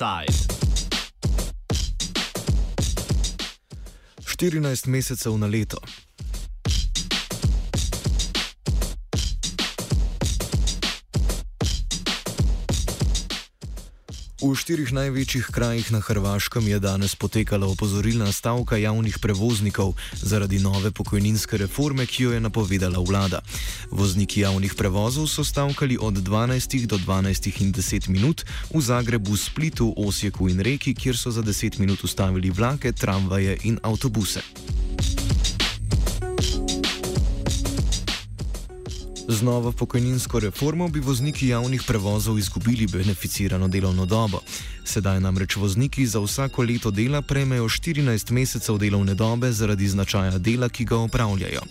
Offside. 14 mesecev na leto. V štirih največjih krajih na Hrvaškem je danes potekala opozorilna stavka javnih prevoznikov zaradi nove pokojninske reforme, ki jo je napovedala vlada. Vozniki javnih prevozov so stavkali od 12 do 12 in 10 minut v Zagrebu, Splitu, Osijeku in Reki, kjer so za 10 minut ustavili vlake, tramvaje in avtobuse. Z novo pokojninsko reformo bi vozniki javnih prevozov izgubili beneficirano delovno dobo. Sedaj namreč vozniki za vsako leto dela prejmejo 14 mesecev delovne dobe zaradi značaja dela, ki ga opravljajo.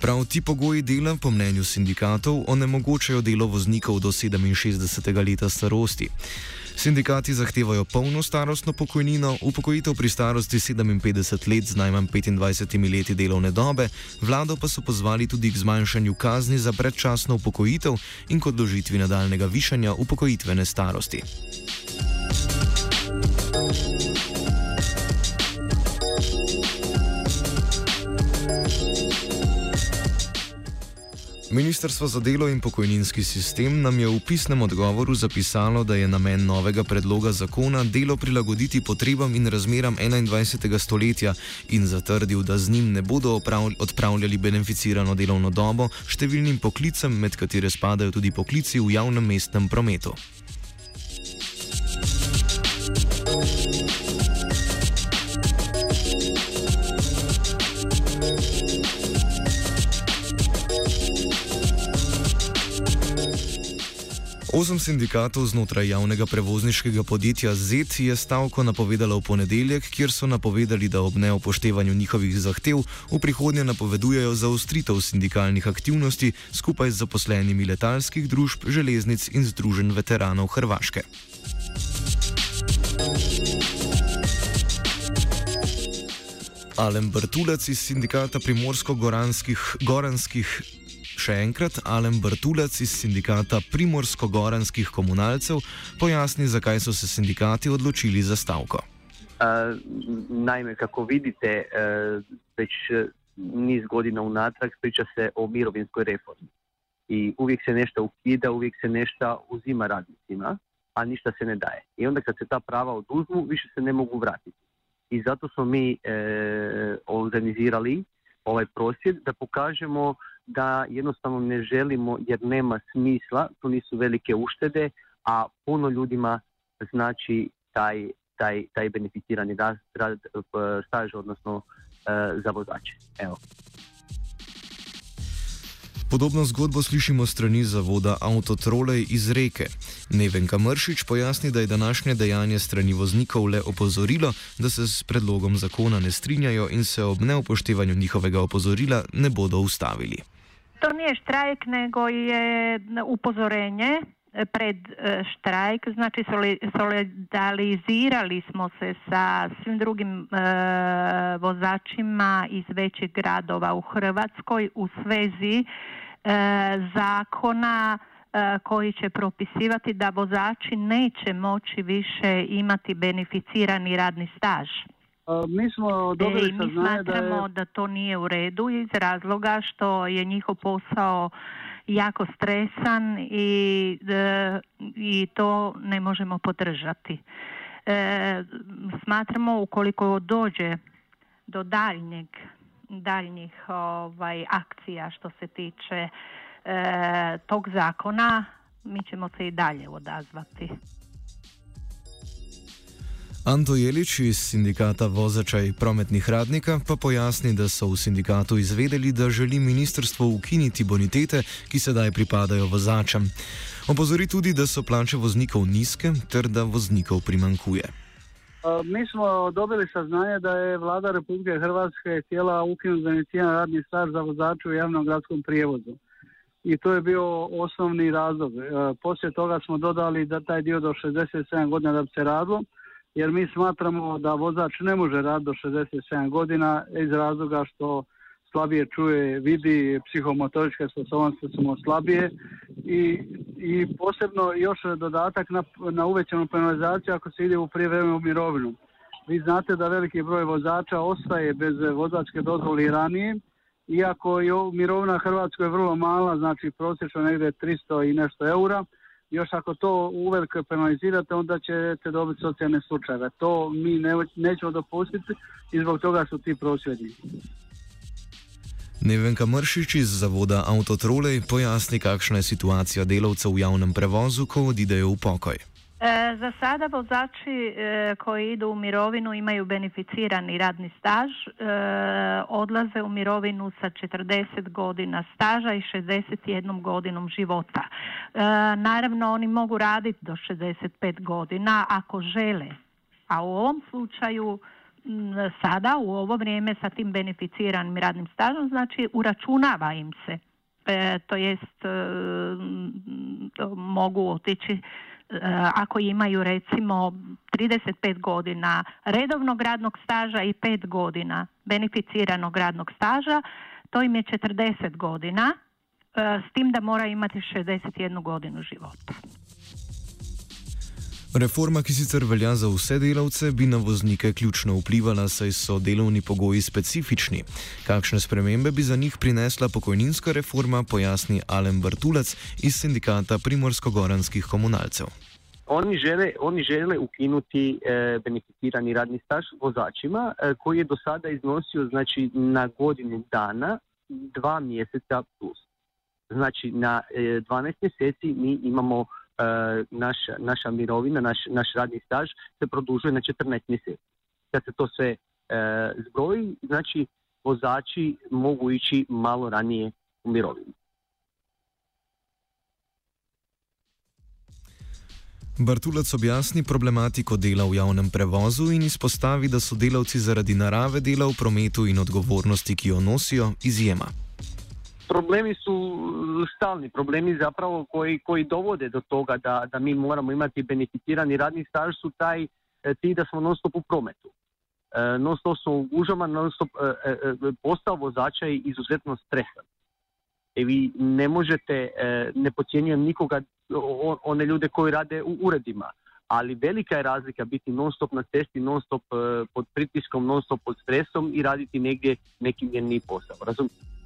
Prav ti pogoji dela, po mnenju sindikatov, onemogočajo delo voznikov do 67. leta starosti. Sindikati zahtevajo polno starostno pokojnino, upokojitev pri starosti 57 let z najmanj 25 leti delovne dobe, vlado pa so pozvali tudi k zmanjšanju kazni za predčasno upokojitev in k odložitvi nadaljnega višanja upokojitvene starosti. Ministrstvo za delo in pokojninski sistem nam je v pisnem odgovoru zapisalo, da je namen novega predloga zakona delo prilagoditi potrebam in razmeram 21. stoletja in zatrdil, da z njim ne bodo odpravljali beneficirano delovno dobo številnim poklicem, med katere spadajo tudi poklici v javnem mestnem prometu. Osem sindikatov znotraj javnega prevozniškega podjetja ZET je stavko napovedalo v ponedeljek, kjer so napovedali, da ob neupoštevanju njihovih zahtev v prihodnje napovedujejo zaostritev sindikalnih aktivnosti skupaj z zaposlenimi letalskih družb, železnic in združen veteranov Hrvaške. Alen Brtulec iz sindikata primorsko-goranskih Še enkrat Alen Brtulac iz sindikata Primorsko-Goranskih komunalcev pojasni, zakaj so se sindikati odločili za stavko. Uh, naime, kako vidite, uh, već niz godina unatrag priča se o mirovinskoj reformi. I uvijek se nešto ukida, uvijek se nešto uzima radnicima, a ništa se ne daje. I onda kad se ta prava oduzmu, više se ne mogu vratiti. I zato smo mi e, organizirali ovaj prosvjed da pokažemo da jednostavno ne želimo jer nema smisla, to nisu velike uštede, a puno ljudima znači taj, taj, taj beneficirani rad, rad, staž, odnosno e, za vozače. Evo. Podobno zgodbo slišimo strani zavoda Autotrole iz Reke. Nevenka Mršič pojasni, da je današnje dejanje strani voznikov le opozorilo, da se s predlogom zakona ne strinjajo in se ob neupoštevanju njihovega opozorila ne bodo ustavili. To nije štrajk, nego je upozorenje pred e, štrajk, znači solidarizirali smo se sa svim drugim e, vozačima iz većih gradova u Hrvatskoj u svezi e, zakona e, koji će propisivati da vozači neće moći više imati beneficirani radni staž. Mi smo dobili e, mi smatramo da, je... da to nije u redu iz razloga što je njihov posao jako stresan i, e, i to ne možemo podržati. E, smatramo ukoliko dođe do daljnjeg daljnjih ovaj, akcija što se tiče e, tog zakona, mi ćemo se i dalje odazvati. Anto Jelič iz sindikata Vozačaj prometnih radnika pa pojasni, da so v sindikatu izvedeli, da želi ministrstvo ukiniti bonitete, ki sedaj pripadajo vozačem. Opozori tudi, da so plače voznikov nizke ter da voznikov primankuje. Mi smo dobili saznanje, da je vlada Republike Hrvatske htjela ukinuti beneficiran radni staž za vozače u javnom gradskom prijevozu. I to je bio osnovni razlog. Poslije toga smo dodali da taj dio do 67 godina da bi se radilo jer mi smatramo da vozač ne može raditi do 67 godina iz razloga što slabije čuje, vidi, psihomotoričke sposobnosti su mu slabije i, i posebno još dodatak na, na uvećanu penalizaciju ako se ide u prijevremenu mirovinu. Vi znate da veliki broj vozača ostaje bez vozačke dozvole ranije, iako je mirovina Hrvatskoj vrlo mala, znači prosječno negdje 300 i nešto eura, još ako to uvelike penalizirate, onda ćete dobiti socijalne slučajeve. To mi ne, nećemo dopustiti i zbog toga su ti prosvjedi. Nevenka Mršič iz zavoda Autotrolej pojasni, kakšna je situacija delavcev v javnem prevozu, ko odidejo v pokoj. E, za sada vozači e, koji idu u mirovinu imaju beneficirani radni staž, e, odlaze u mirovinu sa 40 godina staža i 61 godinom života. E, naravno oni mogu raditi do 65 godina ako žele, a u ovom slučaju sada u ovo vrijeme sa tim beneficiranim radnim stažom znači uračunava im se. To jest mogu otići ako imaju recimo 35 godina redovnog radnog staža i 5 godina beneficiranog radnog staža, to im je 40 godina, e, s tim da mora imati 61 godinu života. Reforma, ki sicer velja za vse delavce, bi na voznike ključno vplivala, saj so delovni pogoji specifični. Kakšne spremembe bi za njih prinesla pokojninska reforma, pojasni Alen Bartulac iz sindikata primorsko-goranskih komunalcev. Oni žele, oni žele ukinuti e, beneficirani radni staž vozačima e, koji je do sada iznosio znači, na godinu dana dva mjeseca plus. Znači na e, 12 mjeseci mi imamo E, naš, naša mirovina, naš, naš radni staž se produžuje na 14 mjeseci. Kad se to sve e, zbroji, znači vozači mogu ići malo ranije u mirovinu. Bartulac objasni problematiko dela v javnem prevozu in izpostavi, da so delavci zaradi narave dela v prometu in odgovornosti, ki jo nosijo, izjema. Problemi su stalni, problemi zapravo koji, koji dovode do toga da, da mi moramo imati beneficirani radni staž su taj e, ti da smo non stop u prometu. E, non stop smo u gužama, non stop e, postao vozača je izuzetno stresan. I vi ne možete, ne pocijenjujem nikoga, one ljude koji rade u uredima, ali velika je razlika biti non stop na cesti, non stop pod pritiskom, non stop pod stresom i raditi negdje neki njen posao. Razumite?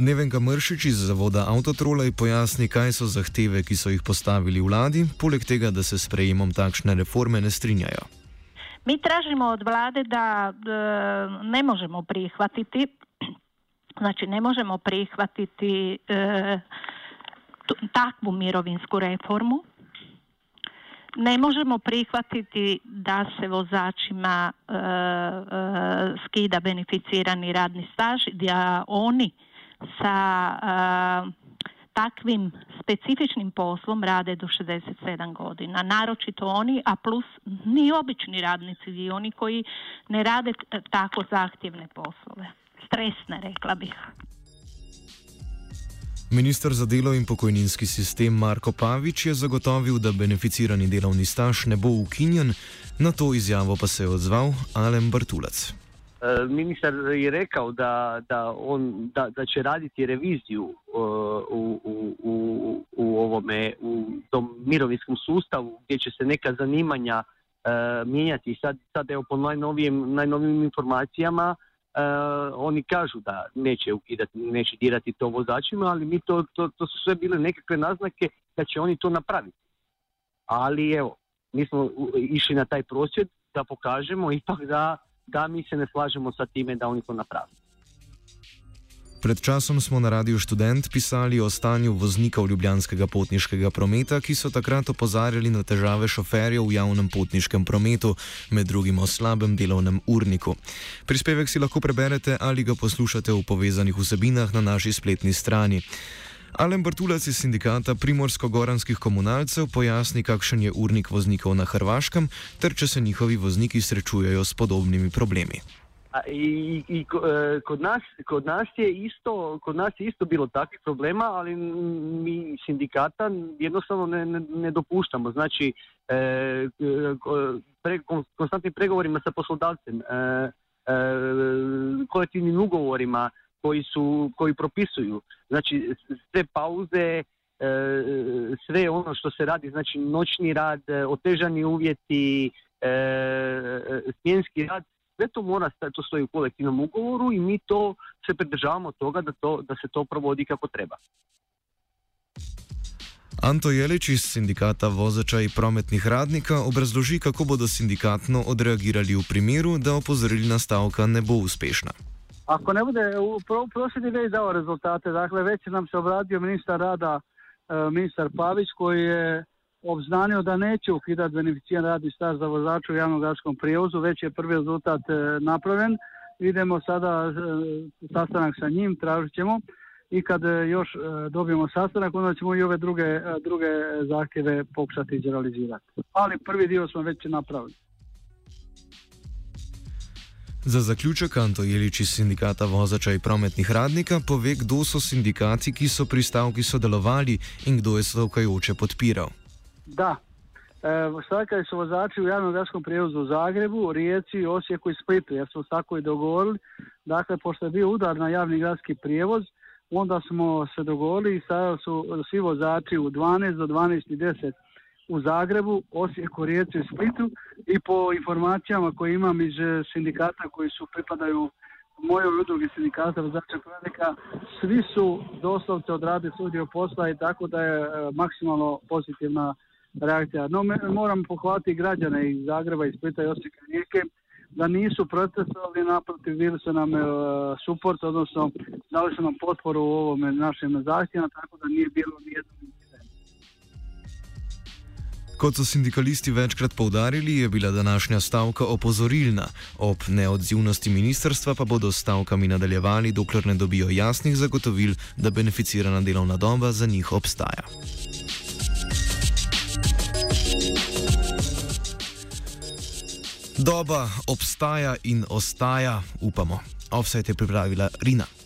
Nevenka Mršič iz zavoda Autotrolej pojasni, kaj so zahteve, ki so jih postavili vladi, poleg tega, da se s prejemom takšne reforme ne strinjajo. Mi tražimo od vlade da e, ne možemo prihvatiti, znači ne možemo prihvatiti e, takvu mirovinsku reformu, ne možemo prihvatiti da se vozačima e, skida beneficirani radni staž, da oni sa takvim specifičnim poslom rade do 67 godina. Naročito oni, a plus ni obični radnici i oni koji ne rade tako zahtjevne poslove. Stresne, rekla bih. Ministr za delo in pokojninski sistem Marko Pavič je zagotovil, da beneficirani delovni staž ne bo ukinjen, na to izjavo pa se je odzval Alen Bartulac. E, ministar je rekao da, da, on, da, da će raditi reviziju e, u, u, u, u ovome u tom mirovinskom sustavu gdje će se neka zanimanja e, mijenjati. Sad, sad evo po najnovijim, najnovijim informacijama oni kažu da neće ukidati, neće dirati to vozačima, ali mi to, to, to su sve bile nekakve naznake da će oni to napraviti. Ali evo, mi smo išli na taj prosvjed da pokažemo ipak da da mi se ne slažemo sa time da oni to napravijo. Pred časom smo na Radiu Student pisali o stanju voznikov ljubljanskega potniškega prometa, ki so takrat opozarjali na težave šoferjev v javnem potniškem prometu, med drugim o slabem delovnem urniku. Prispevek si lahko preberete ali ga poslušate v povezanih vsebinah na naši spletni strani. Alen Bartulac iz sindikata primorsko-goranskih komunalcev pojasni, kakšen je urnik voznikov na Hrvaškem, ter če se njihovi vozniki srečujejo s podobnimi problemi. I, i e, kod, nas, kod, nas je isto, kod nas je isto bilo takvih problema, ali mi sindikata jednostavno ne, ne, ne dopuštamo. Znači, e, pre, konstantnim pregovorima sa poslodavcem, e, e, kolektivnim ugovorima koji, su, koji propisuju. Znači sve pauze, sve ono što se radi, znači noćni rad, otežani uvjeti, smjenski rad, sve to mora, to stoji u kolektivnom ugovoru i mi to se pridržavamo toga da, to, da se to provodi kako treba. Anto Jelič iz sindikata vozača in prometnih radnika obrazloži, kako bodo sindikatno odreagirali v primeru, da opozorilna stavka ne bo uspešna. Ako ne bude, prosjedi već dao rezultate. Dakle, već nam se obradio ministar rada, e, ministar Pavić, koji je obznanio da neće ukidati beneficijan radni staž za vozača u javnom gradskom prijevozu, već je prvi rezultat e, napravljen. Idemo sada e, sastanak sa njim, tražit ćemo i kad još dobijemo sastanak, onda ćemo i ove druge, druge zahtjeve pokušati izrealizirati. Ali prvi dio smo već napravili. Za zaključek Anto Jelič iz sindikata vozača in prometnih radnika pove, kdo so sindikati, ki so pri stavki sodelovali in kdo je stavkajoče podpiral. Da, e, stavkali su vozači u javnom gradskom prijevozu u Zagrebu, Rijeci, Osijeku i Splitu, jer smo tako i dogovorili. Dakle, pošto je bio udar na javni gradski prijevoz, onda smo se dogovorili i sada su svi vozači u 12 do 12 i 10 u Zagrebu, Osijeku, Rijeci i Splitu i po informacijama koje imam iz eh, sindikata koji su pripadaju mojoj udrugi sindikata vozača radnika, svi su doslovce odradili svoj dio posla i tako da je eh, maksimalno pozitivna reakcija. No, moram pohvaliti građane iz Zagreba, iz Splita i Osijeka Rijeke da nisu protestovali, naprotiv bili su nam e, suport, odnosno dali su nam potporu u ovome našem zahtjevima, tako da nije bilo nijedno Kot so sindikalisti večkrat povdarili, je bila današnja stavka opozorilna. Ob neodzivnosti ministrstva pa bodo stavkami nadaljevali, dokler ne dobijo jasnih zagotovil, da beneficirana delovna doba za njih obstaja. Doba obstaja in ostaja, upamo. Offset je pripravila Rina.